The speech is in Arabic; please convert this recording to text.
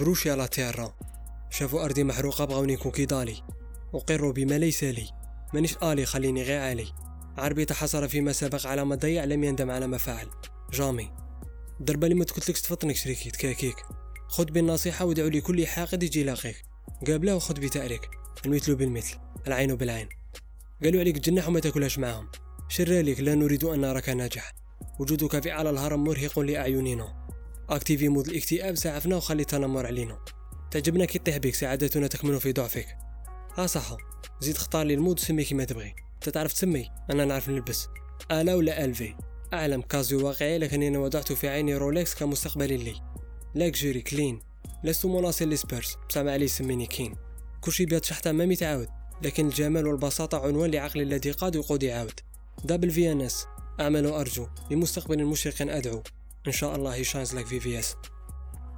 بروشي على تيرا. شافوا أرضي محروقة بغاوني يكون كيدالي. وقروا بما ليس لي. مانيش آلي خليني غير عالي عربي تحصر فيما سبق على ما ضيع لم يندم على ما فعل. جامي. الضربة اللي ما تقتلكش تفطنك شريكي تكاكيك. خذ بالنصيحة ودعو لي كل حاقد يجي لاقيك قابله وخذ بتأريك. المثل بالمثل العين بالعين. قالوا عليك تجنح وما تاكلهاش معهم شر لا نريد أن نراك ناجح. وجودك في على الهرم مرهق لأعيننا. اكتيفي مود الاكتئاب سعفنا وخلي التنمر علينا. تعجبنا كي طيح بك سعادتنا تكمن في ضعفك. ها صح زيد اختار لي المود سمي كيما تبغي. تعرف تسمي؟ أنا نعرف نلبس. ألا ولا ألفي؟ أعلم كازيو واقعي لكنني وضعت في عيني رولكس كمستقبل لي. لاكجوري كلين لست مناصر لسبيرس بصح ما عليه سميني كين. كلشي بيات شحت ما متعاود لكن الجمال والبساطة عنوان لعقل الذي قاد وقود عاود. دبل في ان اس أعمل وأرجو. لمستقبل مشرق أدعو. Inshallah he shines like VVS.